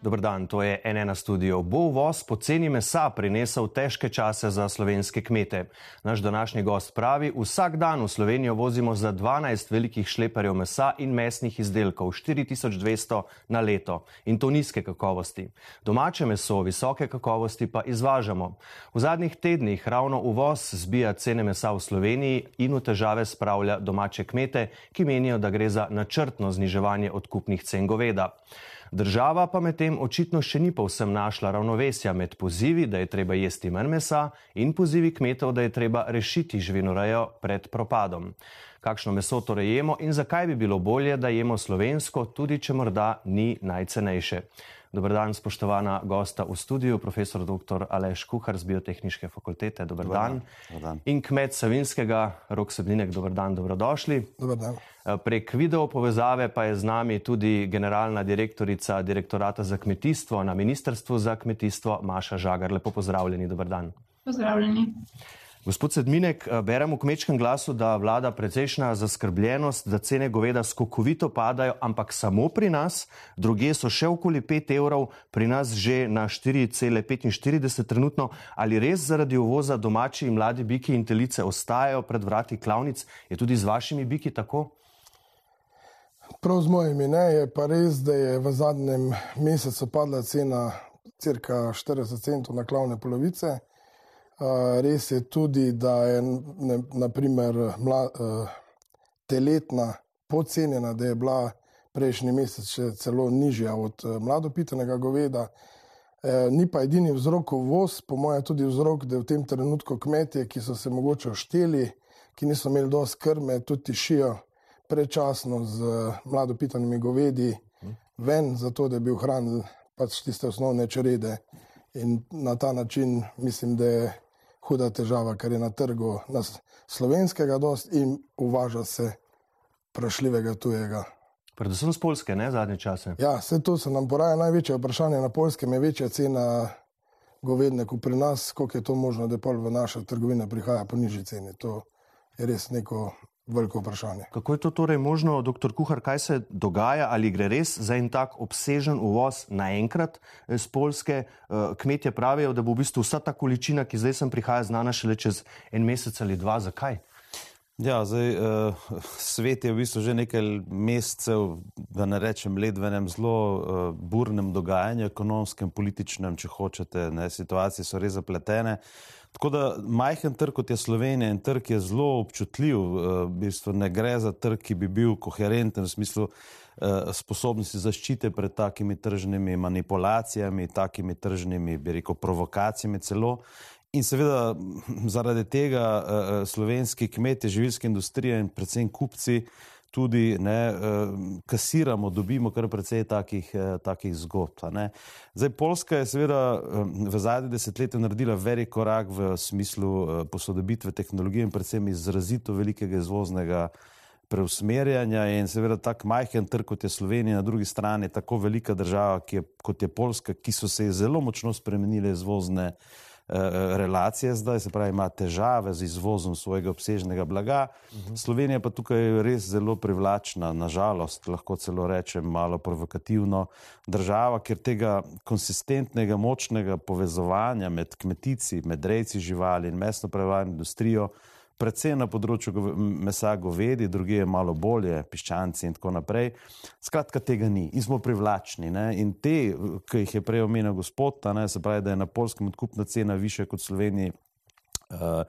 Dobr dan, to je NN studio. Bo uvoz poceni mesa prinesel težke čase za slovenske kmete. Naš današnji gost pravi, vsak dan v Slovenijo vozimo za 12 velikih šleperjev mesa in mesnih izdelkov, 4200 na leto in to nizke kakovosti. Domače meso visoke kakovosti pa izvažamo. V zadnjih tednih ravno uvoz zbija cene mesa v Sloveniji in v težave spravlja domače kmete, ki menijo, da gre za načrtno zniževanje odkupnih cen goveda. Država pa medtem očitno še ni povsem našla ravnovesja med pozivi, da je treba jesti manj mesa in pozivi kmetov, da je treba rešiti živinorejo pred propadom. Kakšno meso torej jemo in zakaj bi bilo bolje, da jemo slovensko, tudi če morda ni najcenejše. Dobr dan, spoštovana gosta v studiu, profesor dr. Aleš Kuhar z Biotehničke fakultete. Dobr, dobr dan. dan. dan. In kmet Savinskega, Rok Sebninek, dobr dan, dobrodošli. Dobr dan. Eh, prek video povezave pa je z nami tudi generalna direktorica direktorata za kmetijstvo na Ministrstvu za kmetijstvo Maša Žagar. Lepo pozdravljeni, dobr dan. Pozdravljeni. Gospod Sedminek, eh, beremo v kmečkem glasu, da vlada precejšna zaskrbljenost, da cene goveda skokovito padajo, ampak samo pri nas, druge so še okoli 5 evrov, pri nas že na 4,45 trenutno. Ali res zaradi uvoza domači in mladi biki in telice ostajajo pred vrati klavnic? Je tudi z vašimi biki tako? Prav z mojimi ne, je pa res, da je v zadnjem mesecu padla cena cirka 40 centov na klavne polovice. Res je tudi, da je ne, naprimer, mla, teletna podcenjena, da je bila prejšnji mesec še celo nižja od mladopitenega goveda. Ni pa edini vzrok uvoz, po mojem, tudi vzrok, da v tem trenutku kmetje, ki so se mogoče ošteli, ki niso imeli dosti krme, tudi tišijo prečasno z mladopitanimi govedi ven, zato da bi ohranili pač tiste osnovne črede. In na ta način mislim, da je huda težava, ker je na trgu nas slovenskega dost in uvaža se prašljivega tujega. Predvsem z Polske, ne zadnje čase. Ja, vse to se nam poraja največje vprašanje na Polskem, je večja cena govedne kot pri nas, koliko je to možno, da pol v naše trgovine prihaja po nižji ceni. To je res neko veliko vprašanje. Kako je to torej možno, doktor Kuhar, kaj se dogaja, ali gre res za en tak obsežen uvoz naenkrat z Polske? Eh, kmetje pravijo, da bo v bistvu vsa ta količina, ki zdaj sem prihaja, znana šele čez en mesec ali dva. Zakaj? Ja, zdaj, uh, svet je v bistvu že nekaj mesecev, da ne rečem let, v enem zelo uh, burnem dogajanju, ekonomskem, političnem, če hočete. Ne, situacije so res zapletene. Tako da majhen trg kot je Slovenija in trg je zelo občutljiv. Uh, v bistvu ne gre za trg, ki bi bil koherenten v smislu uh, sposobnosti zaščite pred takimi tržnimi manipulacijami, takimi tržnimi, bi rekel, provokacijami celo. In seveda zaradi tega uh, slovenski kmetje, živilska industrija in predvsem kupci tudi ne, uh, kasiramo, dobimo kar precej takih, uh, takih zgodb. Zdaj, Poljska je seveda v zadnjih desetletjih naredila velik korak v smislu uh, posodobitve tehnologije in predvsem izrazito velikega izvoznega preusmerjanja in seveda tak majhen trg, kot je Slovenija, na drugi strani tako velika država, je, kot je Poljska, ki so se zelo močno spremenile izvozne Eh, relacije zdaj, se pravi, ima težave z izvozom svojega obsežnega blaga. -huh. Slovenija pa tukaj je res zelo privlačna, nažalost, lahko celo rečem, malo provokativno država, ker tega konsistentnega, močnega povezovanja med kmetici, med rejci živali in mesno prevarno industrijo predvsem na področju mesa govedi, druge je malo bolje, piščanci in tako naprej. Skratka, tega ni in smo privlačni. Ne? In te, ki jih je prej omenil gospod, ne, se pravi, da je na polskem odkupna cena više kot v Sloveniji. Uh,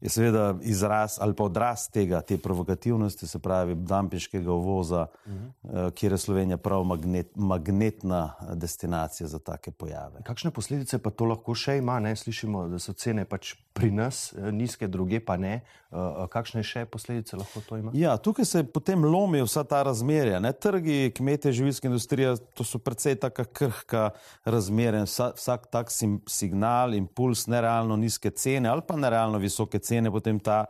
je seveda izraz ali pa odraz tega, te provokativnosti, se pravi, dampinškega uvoza, uh -huh. uh, kjer je Slovenija prav magnet, magnetna destinacija za take pojave. Kakšne posledice pa to lahko še ima? Ne? Slišimo, da so cene pač pri nas eh, nizke, druge pa ne. Uh, kakšne še posledice lahko to ima? Ja, tukaj se potem lomi vsa ta razmerja. Ne? Trgi, kmete, živilska industrija, to so precej taka krhka razmerja. Vsa, vsak tak sim, signal, impuls, nerealno nizke cene ali pa nerealno visoke cene potem ta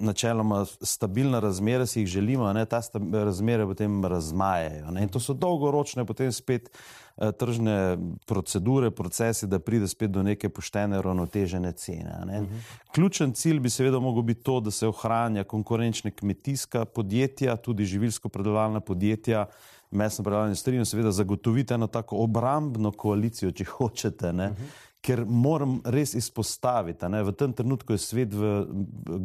načeloma stabilna razmera, si jih želimo, ne, ta razmere potem razmajajo. Ne, in to so dolgoročne, potem spet uh, tržne procedure, procesi, da pride spet do neke poštene, ravnotežene cene. Uh -huh. Ključen cilj bi seveda mogel biti to, da se ohranja konkurenčne kmetijska podjetja, tudi živilsko predelovalna podjetja, mesno predelovalna industrija in seveda zagotoviti eno tako obrambno koalicijo, če hočete. Ne, uh -huh ker moram res izpostaviti, da v tem trenutku je svet v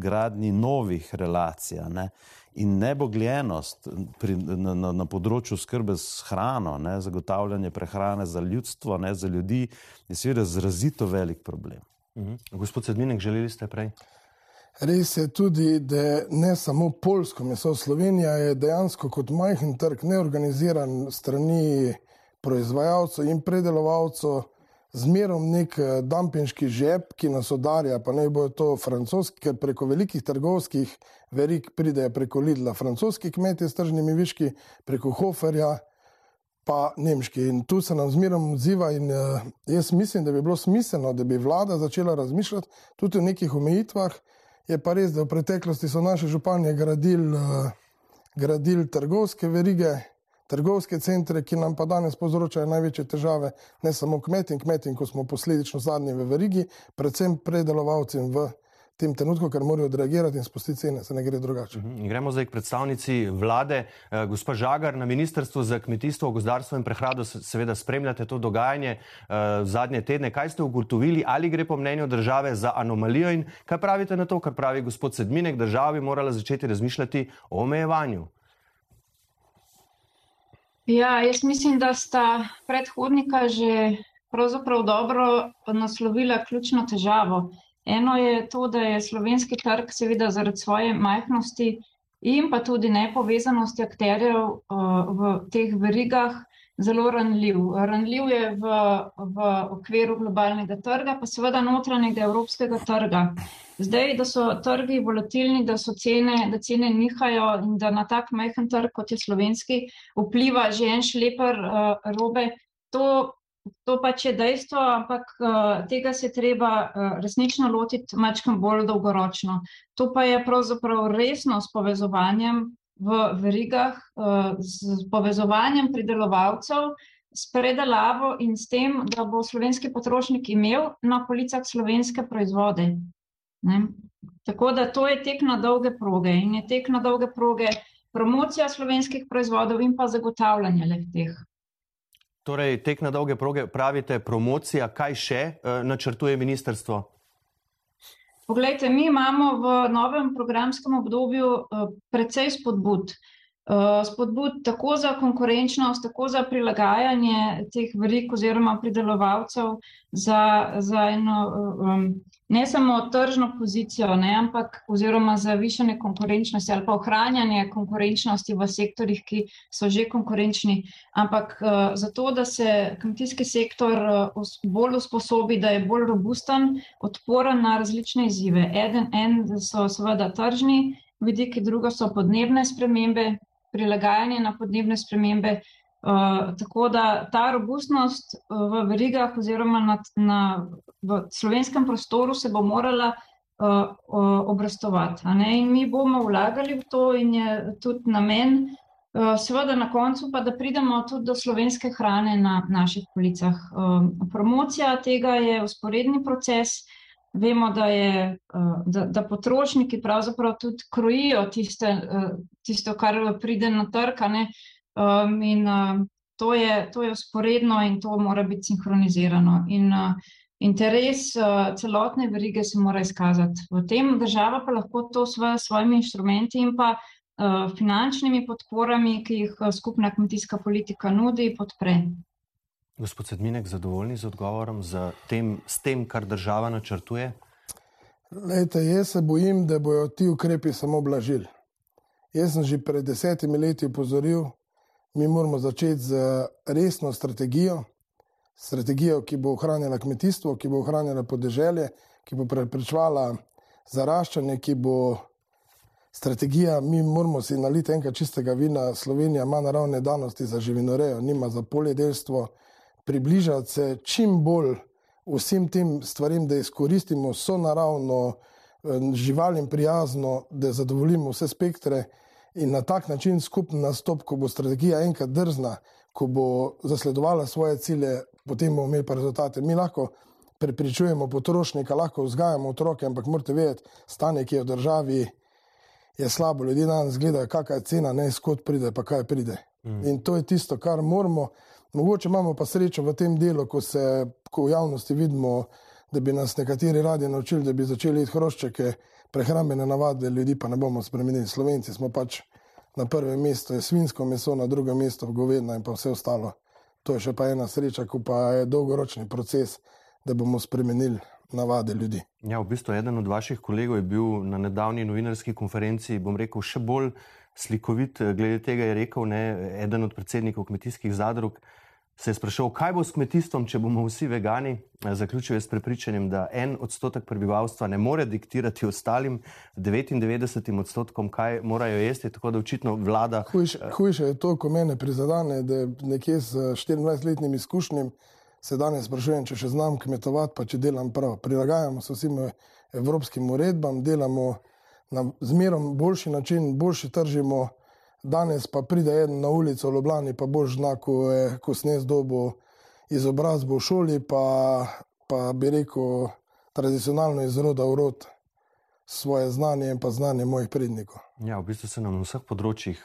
gradni novih relacij ne, in nebogljenost pri, na, na, na področju skrbe s hrano, ne, zagotavljanje prehrane za ljudstvo, ne, za ljudi, je seveda izrazito velik problem. Mhm. Gospod Sedminek, želeli ste prej? Res je tudi, da ne samo polsko meso, Slovenija je dejansko kot majhen trg neorganiziran strani proizvajalcev in predelovalcev zmerom nek eh, dampinški žep, ki nas odarja, pa ne bo to francoski, ker preko velikih trgovskih verik pridejo preko Lidla, francoski kmetje s tržnimi viški, preko Hoferja, pa nemški. In tu se nam zmerom odziva in uh, jaz mislim, da bi bilo smiselno, da bi vlada začela razmišljati tudi o nekih omejitvah. Je pa res, da v preteklosti so naše županje gradili uh, gradil trgovske verige, trgovske centre, ki nam pa danes povzročajo največje težave, ne samo kmetim, kmetim, ko smo posledično zadnji v verigi, predvsem predelovalcem v tem trenutku, ker morajo odreagirati in spustiti cene, se ne gre drugače. Mhm. Gremo zdaj k predstavnici vlade. Eh, gospa Žagar, na Ministrstvu za kmetijstvo, gozdarstvo in prehrado seveda spremljate to dogajanje eh, zadnje tedne. Kaj ste ugotovili, ali gre po mnenju države za anomalijo in kaj pravite na to, kar pravi gospod Sedminek, država bi morala začeti razmišljati o omejevanju? Ja, jaz mislim, da sta predhodnika že pravzaprav dobro naslovila ključno težavo. Eno je to, da je slovenski trg, seveda zaradi svoje majhnosti in pa tudi nepovezanosti akterjev uh, v teh verigah, zelo ranljiv. Ranljiv je v, v okviru globalnega trga, pa seveda notranjega evropskega trga. Zdaj, da so trgi volatilni, da so cene, da cene nihajo in da na tak majhen trg, kot je slovenski, vpliva že en šleper uh, robe, to, to pač je dejstvo, ampak uh, tega se treba uh, resnično lotiti mačkam bolj dolgoročno. To pa je pravzaprav resno s povezovanjem v verigah uh, z povezovanjem pridelovalcev, s predelavo in s tem, da bo slovenski potrošnik imel na policah slovenske proizvode. Ne? Tako da to je tek na dolge proge in je tek na dolge proge promocija slovenskih proizvodov in pa zagotavljanje le teh. Torej, tek na dolge proge pravite promocija, kaj še uh, načrtuje ministrstvo? Poglejte, mi imamo v novem programskem obdobju uh, precej spodbud. Uh, spodbud tako za konkurenčnost, tako za prilagajanje teh verik oziroma pridelovalcev za, za eno um, ne samo tržno pozicijo, ne, ampak oziroma za višanje konkurenčnosti ali pa ohranjanje konkurenčnosti v sektorjih, ki so že konkurenčni, ampak uh, zato, da se kmetijski sektor uh, bolj usposobi, da je bolj robusten, odporen na različne izzive. Eden en so seveda tržni vidiki, drugo so podnebne spremembe, prilagajanje na podnebne spremembe. Uh, tako da ta robustnost uh, v verigah oziroma na, na, v slovenskem prostoru se bo morala uh, uh, obrestovati. In mi bomo vlagali v to in je tudi namen, uh, seveda na koncu pa, da pridemo tudi do slovenske hrane na naših policah. Uh, promocija tega je usporedni proces. Vemo, da, je, da, da potrošniki pravzaprav tudi krojijo tiste, tisto, kar pride na trg, Um, in to, je, to je usporedno in to mora biti sinhronizirano. In interes celotne verige se mora izkazati. V tem država pa lahko to s svojimi inštrumenti in pa finančnimi podporami, ki jih skupna kmetijska politika nudi, podpre. Gospod Sedminek, zadovoljni z odgovorom, z tem, s tem, kar država načrtuje? Lejte, jaz se bojim, da bodo ti ukrepi samo blažili. Jaz sem že pred desetimi leti upozoril, mi moramo začeti z resno strategijo, strategijo, ki bo ohranjala kmetijstvo, ki bo ohranjala podeželje, ki bo preprečevala zaraščanje, ki bo strategija, mi moramo si naliti enkrat čistega vina, Slovenija ima naravne danosti za živinorejo, nima za poljedelstvo, približati se čim bolj vsem tem stvarem, da izkoristimo so naravno živalim prijazno, da zadovoljimo vse spektre in na tak način skupni nastop, ko bo strategija enkrat drzna, ko bo zasledovala svoje cilje, potem bomo imeli pa rezultate. Mi lahko prepričujemo potrošnika, lahko vzgajamo otroke, ampak morate vedeti, stanje, ki je v državi, je slabo. Ljudje danes gledajo, kakšna je cena, ne skot pride, pa kaj pride. Mm. In to je tisto, kar moramo. Mogoče imamo pa srečo v tem delu, ko se ko v javnosti vidimo, da bi nas nekateri radi naučili, da bi začeli iti hroščeke, prehrambene navade, ljudi pa ne bomo spremenili. Slovenci smo pač na prvem mestu, je svinsko meso, na drugem mestu govedna in pa vse ostalo. To je še pa ena sreča, ko pa je dolgoročni proces, da bomo spremenili navade ljudi. Ja, v bistvu eden od vaših kolegov je bil na nedavni novinarski konferenci, bom rekel, še bolj slikovit. Glede tega je rekel ne, eden od predsednikov kmetijskih zadrug, se je sprašal, kaj bo s kmetijstvom, če bomo vsi vegani. Zaključil je s prepričanjem, da en odstotek prebivalstva ne more diktirati ostalim 99 odstotkom, kaj morajo jesti, tako da očitno vlada. Hujše je to, ko mene prizadane, da nekje s 24-letnim izkušnjem se danes sprašujem, če še znam kmetovati, pa če delam prav. Prilagajamo se vsem evropskim uredbam, delamo na zmerom boljši način, boljši tržimo. Danes pa pride en na ulico Ljubljani, pa boš znako, ko snes dobo izobrazbo v šoli, pa, pa bi rekel tradicionalno iz roda v rod svoje znanje in pa znanje mojih prednikov. Ja, v bistvu se nam na vseh področjih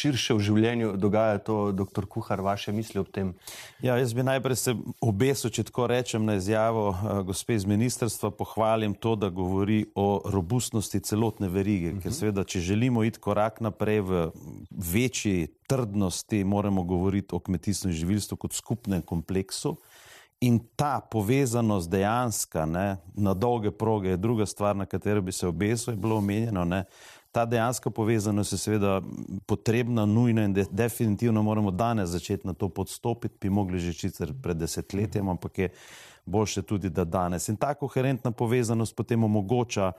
širše v življenju dogaja to, doktor Kuhar, vaše misli ob tem. Ja, jaz bi najprej se obesil, če tako rečem, na izjavo uh, gospe iz ministrstva, pohvalim to, da govori o robustnosti celotne verige, uh -huh. ker mhm. seveda, če želimo iti korak naprej v večji trdnosti, moramo govoriti o kmetijstvu in živilstvu kot skupnem kompleksu. In ta povezanost dejansko na dolge proge je druga stvar, na katero bi se obesil, je bilo omenjeno. Ne? Ta dejanska povezanost je seveda potrebna, nujna in de definitivno moramo danes začeti na to podstopiti, bi mogli že sicer pred desetletjem, ampak je boljše tudi, da danes. In ta koherentna povezanost potem omogoča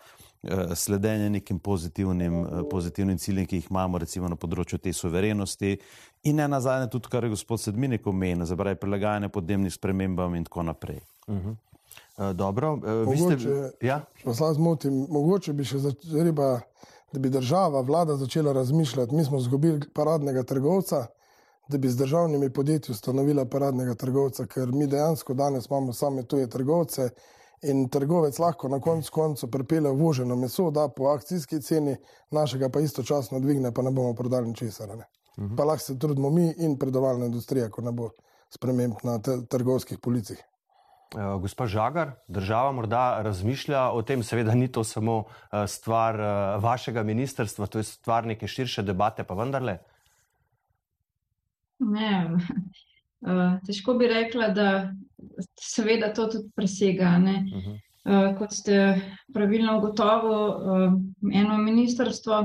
eh, sledenje nekim pozitivnim, eh, pozitivnim ciljem, ki jih imamo, recimo na področju te soverenosti. In ne nazadnje tudi, kar je gospod Sedminik omenil, zabraje prilagajanje podnebnim spremembam in tako naprej. Uh -huh. uh, dobro, uh, mogoče, ste, ja? zmotim, mogoče bi še začeli, da bi država, vlada začela razmišljati. Mi smo izgubili paradnega trgovca, da bi z državnimi podjetji ustanovila paradnega trgovca, ker mi dejansko danes imamo same tuje trgovce in trgovec lahko na koncu koncu pripelje uvoženo meso, da po akcijski ceni našega pa istočasno dvigne, pa ne bomo prodali ničesar. -huh. Pa lahko se trudimo mi in predovalna industrija, ko ne bo sprememb na trgovskih policih. Uh, gospa Žagar, država morda razmišlja o tem, seveda ni to samo uh, stvar uh, vašega ministrstva, to je stvar neke širše debate, pa vendarle. Ne, težko bi rekla, da seveda to tudi presega. Uh, kot ste pravilno ugotovili, eno ministrstvo.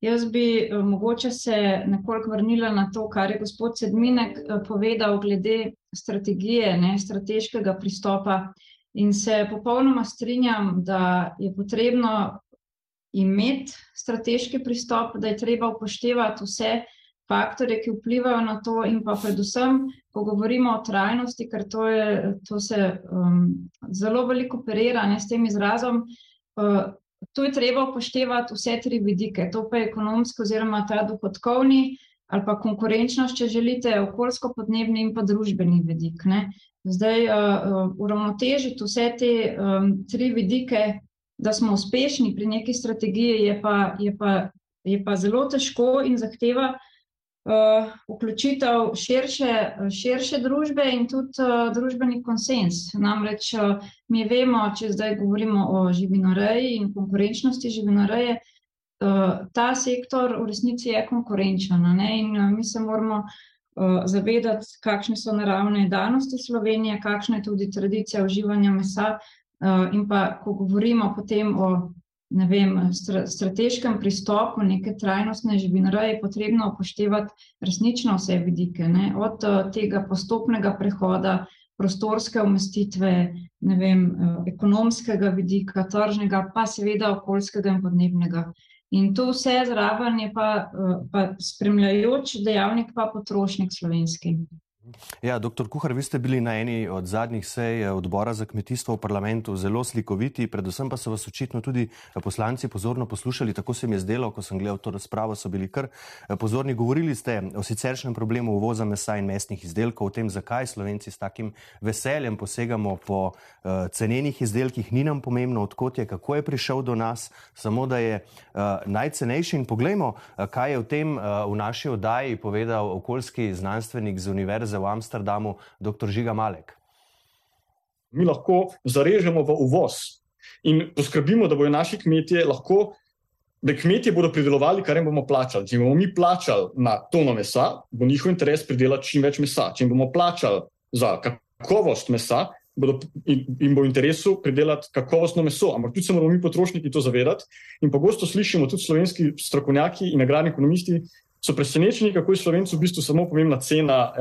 Jaz bi mogoče se nekoliko vrnila na to, kar je gospod Sedminek povedal glede strategije, ne, strateškega pristopa. In se popolnoma strinjam, da je potrebno imeti strateški pristop, da je treba upoštevati vse faktorje, ki vplivajo na to, in pa predvsem, ko govorimo o trajnosti, ker to, je, to se um, zelo veliko operira ne, s tem izrazom. Uh, tu je treba upoštevati vse tri vidike, to pa je ekonomski oziroma ta dohodkovni ali pa konkurenčnost, če želite, okoljsko-podnebni in pa družbeni vidik. Ne. Zdaj, uh, uravnotežiti vse te um, tri vidike, da smo uspešni pri neki strategiji, je pa, je pa, je pa zelo težko in zahteva uh, vključitev širše, širše družbe in tudi uh, družbeni konsens. Namreč uh, mi vemo, če zdaj govorimo o živinoreji in konkurenčnosti živinoreje, uh, ta sektor v resnici je konkurenčen in uh, mi se moramo uh, zavedati, kakšne so naravne danosti Slovenije, kakšna je tudi tradicija uživanja mesa. In pa, ko govorimo potem o ne vem, strateškem pristopu neke trajnostne živinoreje je potrebno upoštevati resnično vse vidike, ne? od eh, tega postopnega prehoda, prostorske umestitve, ne vem, eh, ekonomskega vidika, tržnega, pa seveda okoljskega in podnebnega. In to vse zraven je pa, eh, pa spremljajoč dejavnik, pa potrošnik slovenski. Ja, doktor Kuhar, vi ste bili na eni od zadnjih sej eh, odbora za kmetijstvo v parlamentu zelo slikoviti, predvsem pa so vas očitno tudi eh, poslanci pozorno poslušali, tako se mi je zdelo, ko sem gledal to razpravo, so bili kar eh, pozorni. Govorili ste o siceršnjem problemu uvoza mesa in mesnih izdelkov, o tem, zakaj Slovenci s takim veseljem posegamo po uh, cenenih izdelkih, ni nam pomembno, odkot je, kako je prišel do nas, samo da je uh, najcenejši. In poglejmo, uh, kaj je o tem uh, v naši oddaji povedal okoljski znanstvenik z univerze v Amsterdamu, dr. Žiga Malek. Mi lahko zarežemo v uvoz in poskrbimo, da bodo naši kmetje lahko, da kmetje bodo pridelovali, kar jim bomo plačali. Če bomo mi plačali na tono mesa, bo njihov interes pridelati čim več mesa. Če bomo plačali za kakovost mesa, bodo jim bo v interesu pridelati kakovostno meso. Ampak tudi se moramo mi, potrošniki, to zavedati. In pogosto slišimo tudi slovenski strokovnjaki in agrarni ekonomisti, so presenečeni, kako je slovencu v bistvu samo pomembna cena.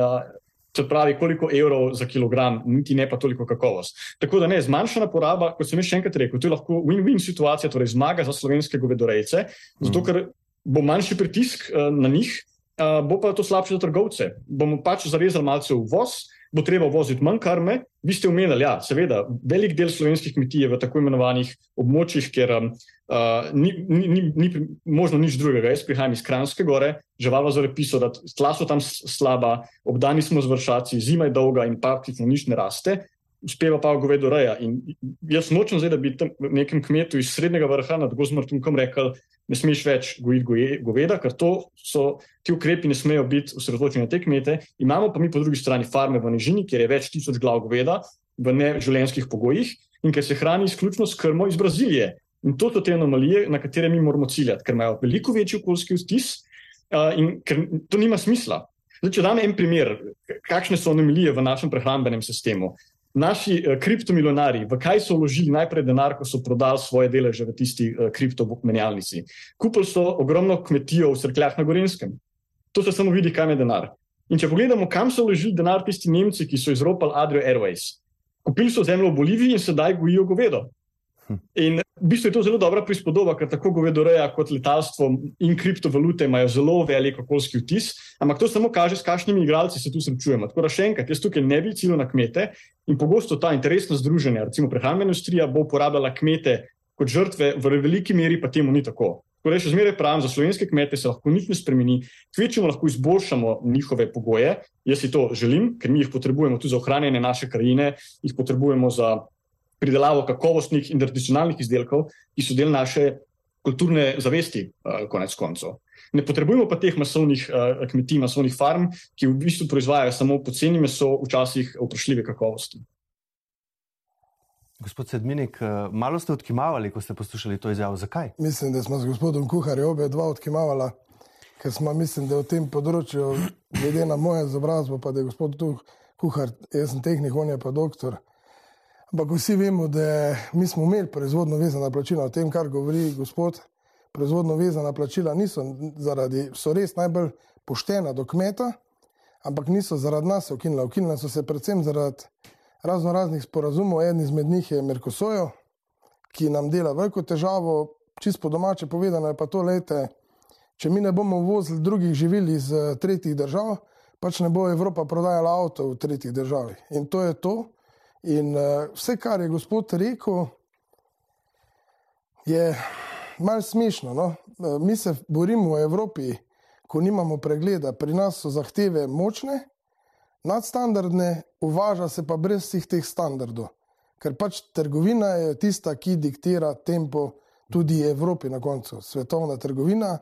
Se pravi, koliko evrov za kilogram, niti ne pa toliko kakovost. Tako da ne, zmanjšana poraba, kot sem še enkrat rekel, to je lahko win-win situacija, torej zmaga za slovenske govedorejce, zato ker bo manjši pritisk uh, na njih, uh, bo pa to slabše za trgovce. Bomo pač zarezali malce v voz, bo treba voziti manj karme. Vi ste omenili, ja, seveda, velik del slovenskih kmetij je v tako imenovanih območjih, kjer um, uh, ni, ni, ni, ni možno nič drugega. Jaz prihajam iz Kranske gore, živalo zore piso, da tla so tam slaba, obdani smo z vršaci, zima je dolga in praktično nič ne raste. Uspeva pa govedo reja. In jaz nočem zdaj, da bi nekem kmetu iz srednjega vrha nad Gozmrtunkom rekel, ne smeš več gojiti goveda, ker to so ti ukrepi, ne smejo biti osredotočeni na te kmete. Imamo pa mi po drugi strani farme v Nižini, kjer je več tisoč glav goveda v neživljenjskih pogojih in ker se hrani izključno s krmo iz Brazilije. In to so te anomalije, na katere mi moramo ciljati, ker imajo veliko večji okoljski vtis in ker to nima smisla. Zdaj, če dam en primer, kakšne so anomalije v našem prehrambenem sistemu naši uh, kriptomilionari, v kaj so vložili najprej denar, ko so prodali svoje deleže v tisti uh, kriptomenjalnici. Kupili so ogromno kmetijo v Srkljah na Gorenskem. To se samo vidi, kam je denar. In če pogledamo, kam so vložili denar tisti Nemci, ki so izropali Adrio Airways. Kupili so zemljo v Boliviji in sedaj gojijo govedo. In v bistvu je to zelo dobra prispodoba, ker tako govedoreja kot letalstvo in kriptovalute imajo zelo velik okoljski vtis, ampak to samo kaže, s kakšnimi igralci se tu srečujemo. Tako da še enkrat, jaz tukaj ne bi ciljil na kmete in pogosto ta interesna združenja, recimo prehrambena industrija, bo uporabljala kmete kot žrtve, v veliki meri pa temu ni tako. Torej, še zmeraj pravim, za slovenske kmete se lahko nič ne spremeni, kvečemo lahko izboljšamo njihove pogoje. Jaz si to želim, ker mi jih potrebujemo tudi za ohranjanje naše krajine, jih potrebujemo za pridelavo kakovostnih in tradicionalnih izdelkov, ki so del naše kulturne zavesti, uh, konec koncev. Ne potrebujemo pa teh masovnih uh, kmetij, masovnih farm, ki v bistvu proizvajajo samo poceni meso, včasih vprašljive kakovosti. Gospod Sedminik, malo ste odkimavali, ko ste poslušali to izjavo. Zakaj? Mislim, da smo z gospodom Kuharjem obe dva odkimavala, ker smo, mislim, da v tem področju, glede na moje izobrazbo, pa da je gospod Kuhar, jaz sem tehnik, on je pa doktor. Ampak vsi vemo, da mi smo imeli proizvodno vezana plačila, o tem, kar govori gospod. Proizvodno vezana plačila niso zaradi, so res najbolj poštena do kmeta, ampak niso zaradi nas ukinila. Ukinila so se predvsem zaradi razno raznih sporazumov. Eden izmed njih je Merkosojo, ki nam dela veliko težavo, čisto po domače povedano je pa to, lejte, če mi ne bomo uvozili drugih živil iz eh, tretjih držav, pač ne bo Evropa prodajala avto v tretjih državah. In to je to. In uh, vse, kar je gospod rekel, je malce smešno. No? Uh, mi se borimo v Evropi, ko nimamo pregleda, pri nas so zahteve močne, nadstandardne, uvaža se pa brez vseh teh standardov. Ker pač trgovina je tista, ki diktira tempo tudi Evropi na koncu, svetovna trgovina.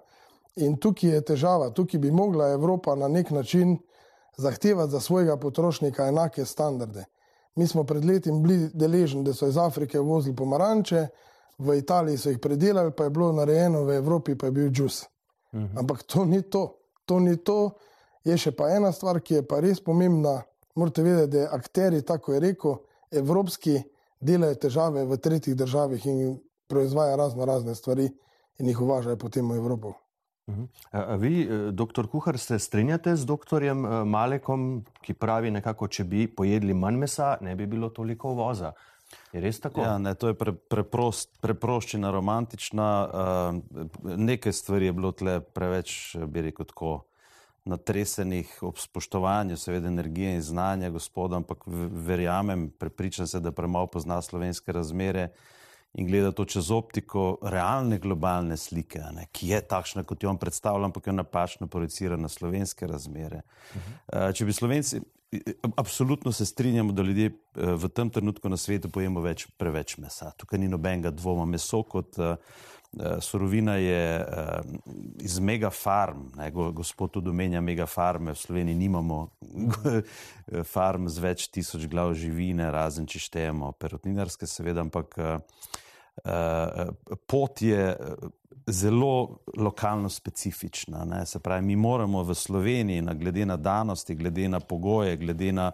In tukaj je težava, tukaj bi mogla Evropa na nek način zahtevati za svojega potrošnika enake standarde. Mi smo pred leti bili deležni, da so iz Afrike vozili pomaranče, v Italiji so jih predelali, pa je bilo narejeno, v Evropi pa je bil džus. Uh mhm. -huh. Ampak to ni to. To ni to. Je še pa ena stvar, ki je pa res pomembna. Morate vedeti, da akteri, tako je rekel, evropski delajo težave v tretjih državah in proizvajajo razno razne stvari in jih uvažajo potem v Evropo. Mhm. Vi, e, doktor Kuhar, se strinjate z doktorjem e, Malekom, ki pravi, nekako, če bi pojedli manj mesa, ne bi bilo toliko voza. Je res tako? Ja, ne, to je pre, preprost, preproščina, romantična. Uh, nekaj stvari je bilo tle preveč, bi rekel, tako natresenih ob spoštovanju, seveda, energije in znanja gospoda, ampak verjamem, prepričan se, da premalo pozna slovenske razmere in gleda to čez optiko realne globalne slike, ne, ki je takšna, kot jo on predstavlja, ampak jo napačno projicira na slovenske razmere. Uh -huh. Če bi slovenci, absolutno se strinjamo, da ljudje v tem trenutku na svetu pojemo več, preveč mesa. Tukaj ni nobenega dvoma. Meso kot uh, surovina je uh, iz megafarm, ne, gospod tudi omenja megafarme, v Sloveniji nimamo farm z več tisoč glav živine, razen če štejemo perutninarske, seveda, ampak uh, uh, pot je zelo lokalno specifična. Ne. Se pravi, mi moramo v Sloveniji, na glede na danosti, glede na pogoje, glede na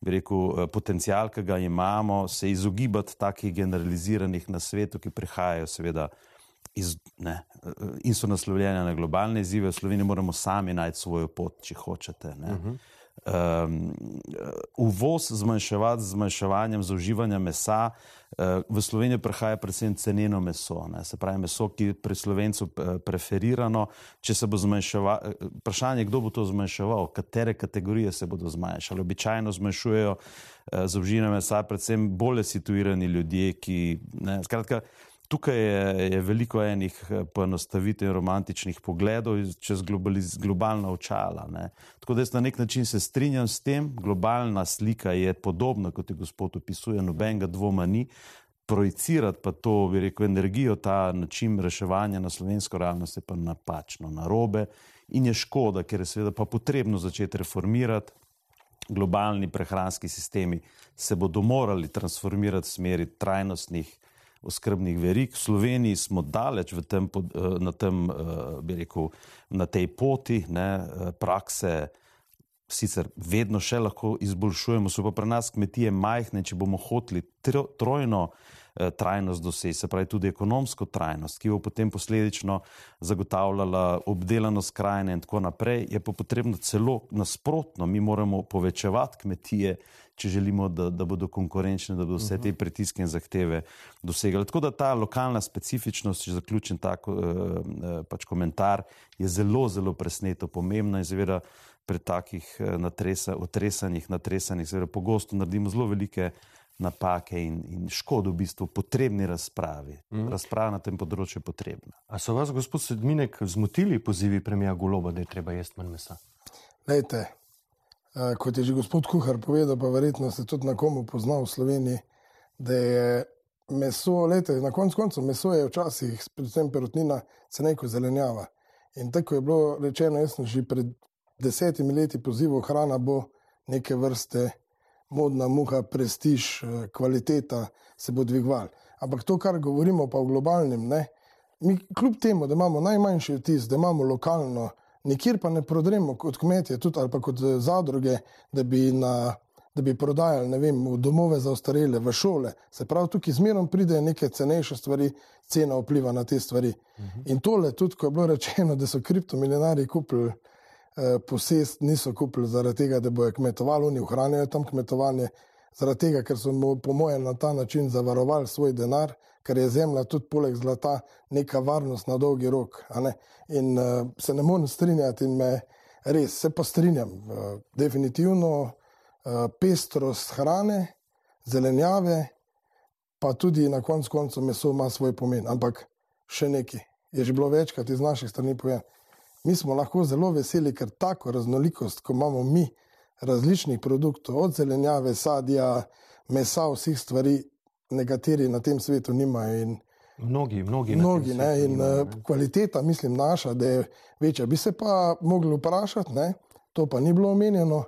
rekel, potencial, ki ga imamo, se izogibati takih generaliziranih na svetu, ki prihajajo seveda iz, ne, in so naslovljene na globalne izzive. V Sloveniji moramo sami najti svojo pot, če hočete. Uh -huh. Um, uvoz zmanjševati z zmanjševanjem zauživanja mesa. Uh, v Slovenijo prihaja predvsem ceneno meso, ne, se pravi meso, ki je pri slovencu preferirano. Če se bo zmanjševalo, vprašanje, kdo bo to zmanjševal, katere kategorije se bodo zmanjšale. Običajno zmanjšujejo uh, zauživanje mesa predvsem bolje situirani ljudje, ki. Ne, skratka, Tukaj je, je veliko enih eh, poenostavitev in romantičnih pogledov čez globalna očala. Ne. Tako da jaz na nek način se strinjam s tem, globalna slika je podobna, kot je gospod opisuje, nobenega dvoma ni. Projicirati pa to, bi rekel, energijo, ta način reševanja na slovensko realnost je pa napačno, narobe in je škoda, ker je seveda pa potrebno začeti reformirati. Globalni prehranski sistemi se bodo morali transformirati v smeri trajnostnih oskrbnih verig. V Sloveniji smo daleč tem, eh, na, tem, eh, rekel, na tej poti, ne, eh, prakse. Sicer vedno še lahko izboljšujemo, so pa pri nas kmetije majhne, če bomo hoteli trojno trajnost doseči, se pravi tudi ekonomsko trajnost, ki bo potem posledično zagotavljala obdelanost krajine in tako naprej, je pa potrebno celo nasprotno, mi moramo povečevati kmetije, če želimo, da, da bodo konkurenčne, da bodo vse te mhm. pritiske in zahteve dosegali. Tako da ta lokalna specifičnost, če zaključim tak uh, pač komentar, je zelo, zelo presneto pomembna in zavira pri takih natresa, otresanjih, natresanjih, seveda pogosto naredimo zelo velike napake in, in škodo v bistvu potrebni razpravi. Mm. Razprava na tem področju je potrebna. A so vas, gospod Sedminek, zmotili pozivi premija Goloba, da je treba jesti manj mesa? Lejte, kot je že gospod Kuhar povedal, pa verjetno se tudi na komu pozna v Sloveniji, da je meso, lejte, na koncu koncev meso je včasih, predvsem perutnina, cenejko zelenjava. In tako je bilo rečeno, jaz sem že pred desetimi leti pozival, hrana bo neke vrste modna muha, prestiž, eh, kvaliteta se bo dvigovala. Ampak to, kar govorimo pa v globalnem, ne, mi kljub temu, da imamo najmanjši vtis, da imamo lokalno, nikjer pa ne prodremo kot kmetje tudi, ali pa kot eh, zadruge, da bi, na, da bi prodajali vem, v domove za ostarele, v šole. Se pravi, tukaj zmerom pride neke cenejše stvari, cena vpliva na te stvari. Uh mhm. -huh. In tole, tudi ko je bilo rečeno, da so kriptomilionari kupili posest niso kupili zaradi tega, da bojo kmetovali, oni ohranjajo tam kmetovanje, zaradi tega, ker so po mojem na ta način zavarovali svoj denar, ker je zemlja tudi poleg zlata neka varnost na dolgi rok. In uh, se ne morem strinjati in me res, se pa strinjam. Uh, definitivno uh, pestrost hrane, zelenjave, pa tudi na koncu koncev meso ima svoj pomen. Ampak še nekaj je že bilo večkrat iz naših strani povedano mi smo lahko zelo veseli, ker tako raznolikost, ko imamo mi različnih produktov, od zelenjave, sadja, mesa, vseh stvari, nekateri na tem svetu nimajo. In, mnogi, mnogi. mnogi ne, in nimajo, ne. kvaliteta, mislim, naša, da je večja. Bi se pa mogli vprašati, ne, to pa ni bilo omenjeno.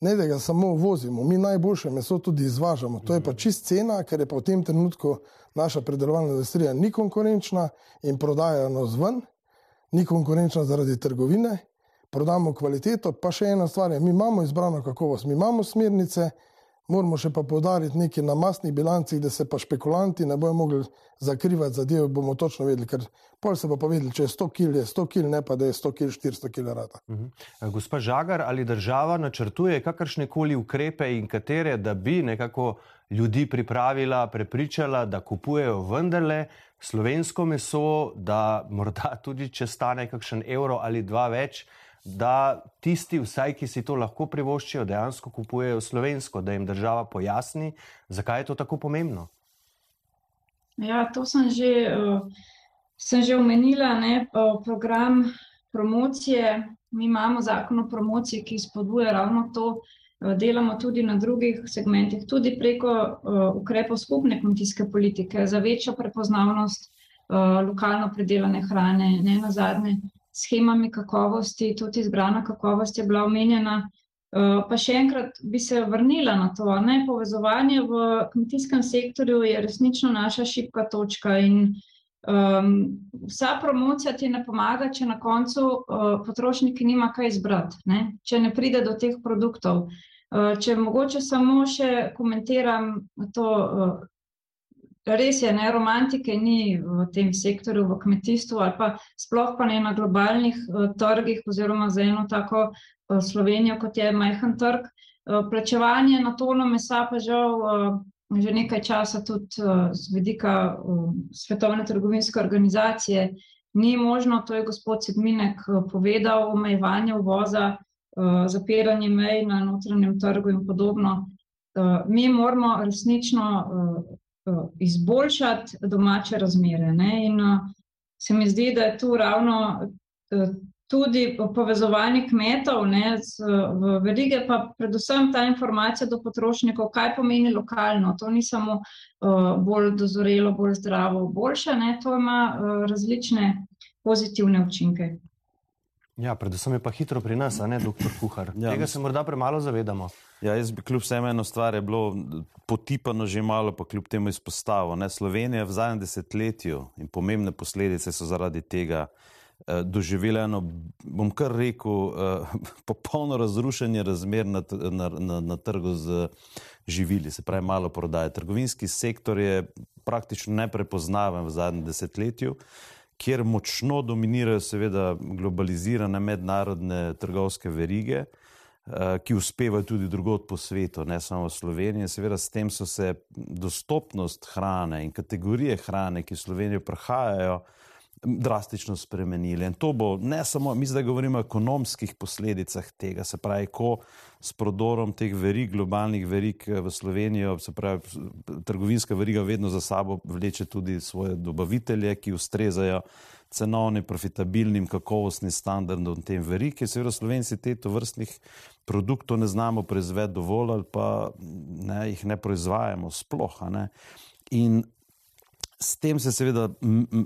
Ne, da ga samo vozimo, mi najboljše meso tudi izvažamo. To je pa čist cena, ker je pa v tem trenutku naša predelovalna industrija ni konkurenčna in prodajajo nas ven ni konkurenčna zaradi trgovine, prodamo kvaliteto, pa še ena stvar je, mi imamo izbrano kakovost, mi imamo smernice, moramo še pa podariti nekaj na masnih bilancih, da se pa špekulanti ne bojo mogli zakrivati zadeve, bomo točno vedeli, ker pol se bo pa vedeli, če je 100 kil, je 100 kil, ne pa da je 100 kil, 400 kil rata. Uh mhm. -huh. Gospa Žagar, ali država načrtuje kakršne koli ukrepe in katere, da bi nekako ljudi pripravila, prepričala, da kupujejo vendarle slovensko meso, da morda tudi če stane kakšen evro ali dva več, da tisti, vsaj ki si to lahko privoščijo, dejansko kupujejo slovensko, da jim država pojasni, zakaj je to tako pomembno. Ja, to sem že, uh, sem že omenila, ne, uh, program promocije. Mi imamo zakon o promociji, ki spodbuja ravno to. Uh, delamo tudi na drugih segmentih, tudi preko uh, ukrepov skupne kmetijske politike za večjo prepoznavnost uh, lokalno predelane hrane, ne na zadnje, schemami kakovosti, tudi izbrana kakovost je bila omenjena. Uh, pa še enkrat bi se vrnila na to. Ne? Povezovanje v kmetijskem sektorju je resnično naša šipka točka in um, vsa promocija ti ne pomaga, če na koncu uh, potrošnik nima kaj izbrati, ne? če ne pride do teh produktov. Uh, če mogoče samo še komentiram to, uh, res je, ne, romantike ni v tem sektorju, v kmetijstvu ali pa sploh pa ne na globalnih uh, trgih oziroma za eno tako uh, Slovenijo, kot je majhen trg. Uh, plačevanje na tono mesa pa žal uh, že nekaj časa tudi uh, z vedika uh, Svetovne trgovinske organizacije ni možno, to je gospod Sedminek uh, povedal, omejevanje uvoza, uh, zapiranje mej na notranjem trgu in podobno. Mi moramo resnično Eh, izboljšati domače razmere. Ne? In se mi zdi, da je tu ravno tudi povezovanje kmetov ne, z, v verige, pa predvsem ta informacija do potrošnikov, kaj pomeni lokalno. To ni samo uh, bolj dozorelo, bolj zdravo, boljše, ne? to ima uh, različne pozitivne učinke. Ja, predvsem je pa hitro pri nas, ne, doktor Kuhar. Ja, Tega se morda premalo zavedamo. Ja, jaz bi kljub vsem eno stvar je bilo potipano že malo, pa kljub temu izpostavo. Ne. Slovenija v zadnjem desetletju in pomembne posledice so zaradi tega eh, doživele eno, bom kar rekel, eh, popolno razrušenje razmer na, na, na, na trgu z živili, se pravi malo prodaje. Trgovinski sektor je praktično neprepoznaven v zadnjem desetletju kjer močno dominirajo seveda globalizirane mednarodne trgovske verige, eh, ki uspevajo tudi drugot po svetu, ne samo v Sloveniji. Seveda s tem so se dostopnost hrane in kategorije hrane, ki v Slovenijo prihajajo, drastično spremenili. In to bo ne samo, mi zdaj govorimo o ekonomskih posledicah tega, se pravi, ko s prodorom teh verig, globalnih verig eh, v Slovenijo, se pravi, trgovinska veriga vedno za sabo vleče tudi svoje dobavitelje, ki ustrezajo cenovnim, profitabilnim, kakovostnim standardom tem verig, ki seveda Slovenci te to vrstnih produktov ne znamo proizvedeti dovolj ali pa ne, jih ne proizvajamo sploh. In S tem se seveda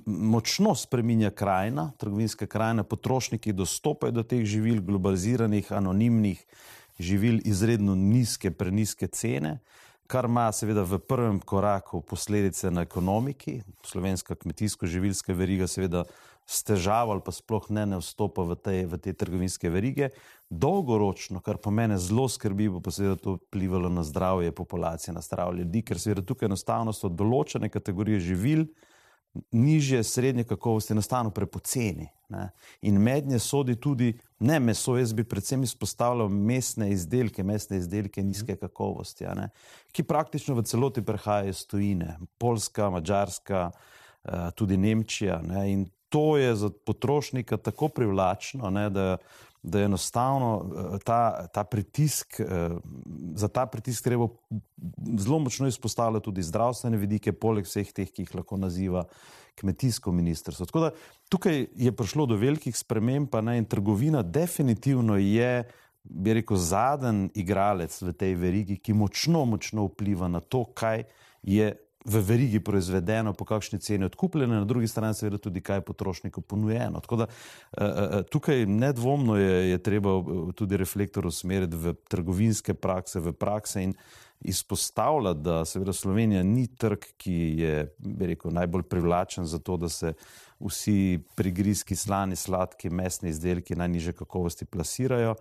močno spreminja krajina, trgovinska krajina, potrošniki dostopajo do teh živil, globaliziranih, anonimnih živil, izredno nizke, preniske cene, kar ima seveda v prvem koraku posledice na ekonomiki. Slovenska kmetijsko-živilska veriga seveda s težavo ali pa sploh ne, ne vstopa v te, v te trgovinske verige. Dolgoročno, kar po mene zelo skrbi, bo pa seveda to vplivalo na zdravje populacije, na zdravje ljudi, ker seveda tukaj enostavno so določene kategorije živil, nižje, srednje kakovosti, enostavno prepoceni. Ne. In mednje sodi tudi ne meso, jaz bi predvsem izpostavljal mesne izdelke, mesne izdelke nizke kakovosti, ne, ki praktično v celoti prehajajo iz tujine, Poljska, Mačarska, eh, tudi Nemčija. Ne, in to je za potrošnika tako privlačno, ne, da, da enostavno eh, ta, ta pritisk, eh, za ta pritisk treba zelo močno izpostavljati tudi zdravstvene vidike, poleg vseh teh, ki jih lahko naziva kmetijsko ministrstvo. Tako da tukaj je prišlo do velikih sprememb, pa ne in trgovina definitivno je. Bi rekel, zadnji igralec v tej verigi, ki močno, močno vpliva na to, kaj je v verigi proizvedeno, po kakšni ceni odkupljeno, na drugi strani seveda tudi, kaj je potrošniku ponujeno. Tako da eh, eh, tukaj nedvomno je, je treba eh, tudi reflektor usmeriti v trgovinske prakse, v prakse in izpostavljati, da seveda Slovenija ni trg, ki je, rekel, najbolj privlačen za to, da se vsi prigrizki, slani, sladki, mesni izdelki najniže kakovosti plasirajo.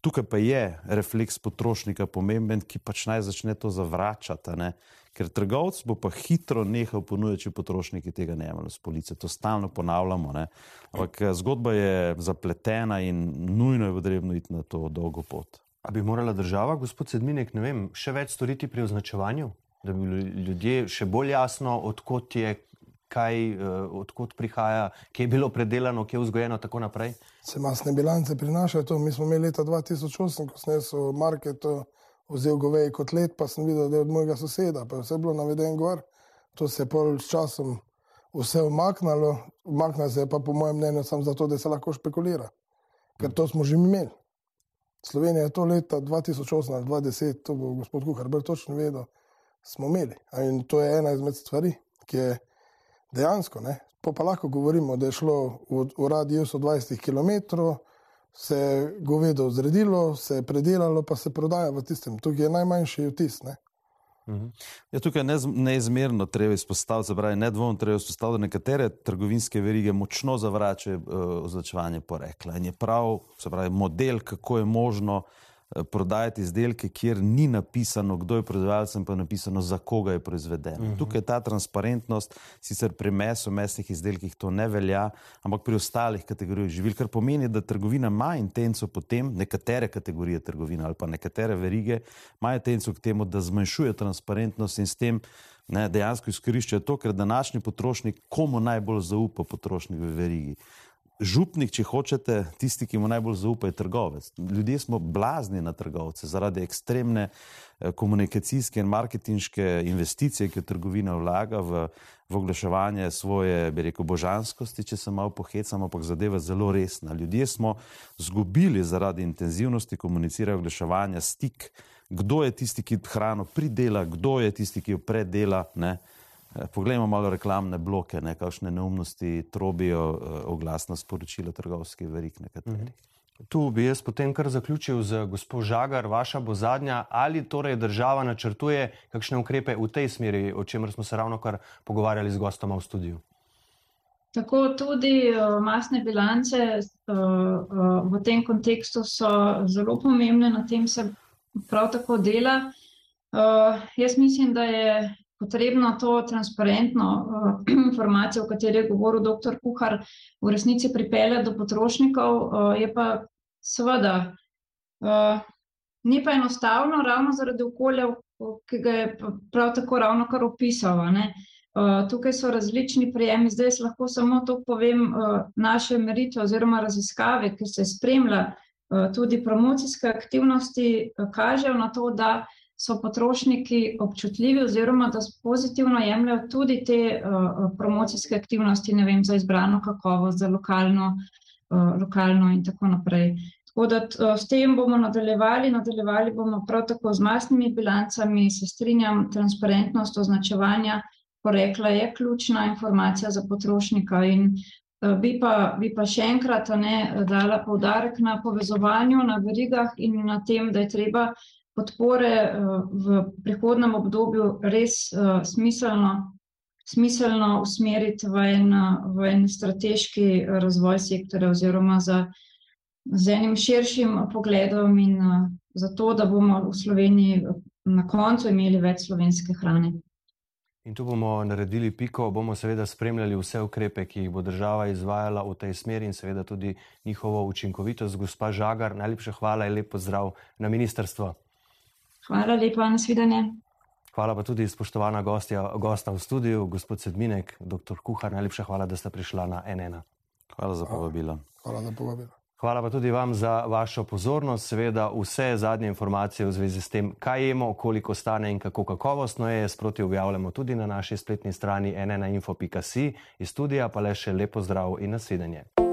Tukaj pa je refleks potrošnika pomemben, ki pač naj začne to zavračati. Ne? Ker trgovec bo pa hitro nehal ponuditi, če potrošniki tega ne imajo z police. To stalno ponavljamo. Ne? Ampak eh, zgodba je zapletena in nujno je potrebno iti na to dolgo pot. A bi morala država, gospod Sedminek, ne vem, še več storiti pri označevanju, da bi ljudje še bolj jasno, odkot je kaj, odkot prihaja, kje je bilo predelano, kje je vzgojeno in tako naprej. Se masne bilance prinašajo to. Mi smo imeli leta 2008, ko sem jaz v marketu vzel govej kot let, pa sem videl, da je od mojega soseda, pa je vse bilo navedeno gor. To se je pol s časom vse umaknilo, umaknilo se je pa po mojem mnenju samo zato, da se lahko špekulira. Ker to smo že imeli. Slovenija je to leta 2008 ali 2010, to bo gospod Kuhar bolj točno vedel, smo imeli. In to je ena izmed stvari, ki je dejansko, ne, pa, pa lahko govorimo, da je šlo v, v radiusu 20 km, se je govedo zredilo, se je predelalo, pa se prodaja v tistem. Tukaj je najmanjši vtis. Ne. Mhm. Ja, tukaj je neizmerno treba izpostaviti, pravi, nedvomno treba izpostaviti, da nekatere trgovinske verige močno zavračajo uh, označevanje porekla. In je prav, se pravi, model, kako je možno uh, prodajati izdelke, kjer ni napisano, kdo je proizvajalec, pa je napisano, za koga je proizveden. Uh mhm. -huh. Tukaj je ta transparentnost, sicer pri mesu, mesnih izdelkih to ne velja, ampak pri ostalih kategorijah živil, kar pomeni, da trgovina ima intenco potem, nekatere kategorije trgovine ali pa nekatere verige imajo intenco k temu, da zmanjšuje transparentnost in s tem ne, dejansko izkoriščajo to, ker današnji potrošnik komu najbolj zaupa potrošnik v verigi župnik, če hočete, tisti, ki mu najbolj zaupa, je trgovec. Ljudje smo blazni na trgovce zaradi ekstremne eh, komunikacijske in marketinške investicije, ki jo trgovina vlaga v, v oglaševanje svoje, bi rekel, božanskosti, če se malo pohecamo, ampak zadeva zelo resna. Ljudje smo zgubili zaradi intenzivnosti komuniciranja, oglaševanja, stik, kdo je tisti, ki hrano pridela, kdo je tisti, ki jo predela. Ne? Eh, poglejmo malo reklamne bloke, ne, kakšne neumnosti trobijo eh, oglasna sporočila trgovskih verik nekaterih. Mm -hmm. Tu bi jaz potem kar zaključil z gospod Žagar, vaša bo zadnja, ali torej država načrtuje kakšne ukrepe v tej smeri, o čemer smo se ravno kar pogovarjali z gostoma v studiu. Tako tudi uh, masne bilance v tem kontekstu so zelo pomembne, na tem se prav tako dela. Jaz mislim, da je potrebno to transparentno uh, informacijo, o kateri je govoril dr. Kuhar, v resnici pripeljati do potrošnikov, uh, je pa seveda uh, ni pa enostavno, ravno zaradi okolja, ki ga je prav tako ravno kar opisal. Uh, tukaj so različni prijemi, zdaj lahko samo to povem, uh, naše meritve oziroma raziskave, ki se spremlja, uh, tudi promocijske aktivnosti, kažejo na to, da so potrošniki občutljivi oziroma da pozitivno jemljajo tudi te uh, promocijske aktivnosti, ne vem, za izbrano kakovost, za lokalno, uh, lokalno in tako naprej. Tako da uh, s tem bomo nadaljevali, nadaljevali bomo prav tako z masnimi bilancami, se strinjam, transparentnost označevanja porekla je ključna informacija za potrošnika in Bi pa, bi pa še enkrat ne, dala poudarek na povezovanju, na verigah in na tem, da je treba podpore eh, v prihodnem obdobju res eh, smiselno, smiselno usmeriti v en, v en strateški razvoj sektorja oziroma za, z enim širšim pogledom in eh, za to, da bomo v Sloveniji na koncu imeli več slovenske hrane. In tu bomo naredili piko, bomo seveda spremljali vse ukrepe, ki jih bo država izvajala v tej smeri in seveda tudi njihovo učinkovitost. Gospa Žagar, najlepša hvala in lepo zdrav na ministrstvo. Hvala lepa, nasvidenje. Hvala pa tudi spoštovana gostja, gosta v studiu, gospod Sedminek, dr. Kuhar. Najlepša hvala, da ste prišla na NN. Hvala za povabilo. Hvala za povabilo. Hvala pa tudi vam za vašo pozornost. Seveda vse zadnje informacije v zvezi s tem, kaj jemo, koliko stane in kako kakovostno je, sproti objavljamo tudi na naši spletni strani nnainfo.si. Iz studija pa le še lepo zdrav in nasvidenje.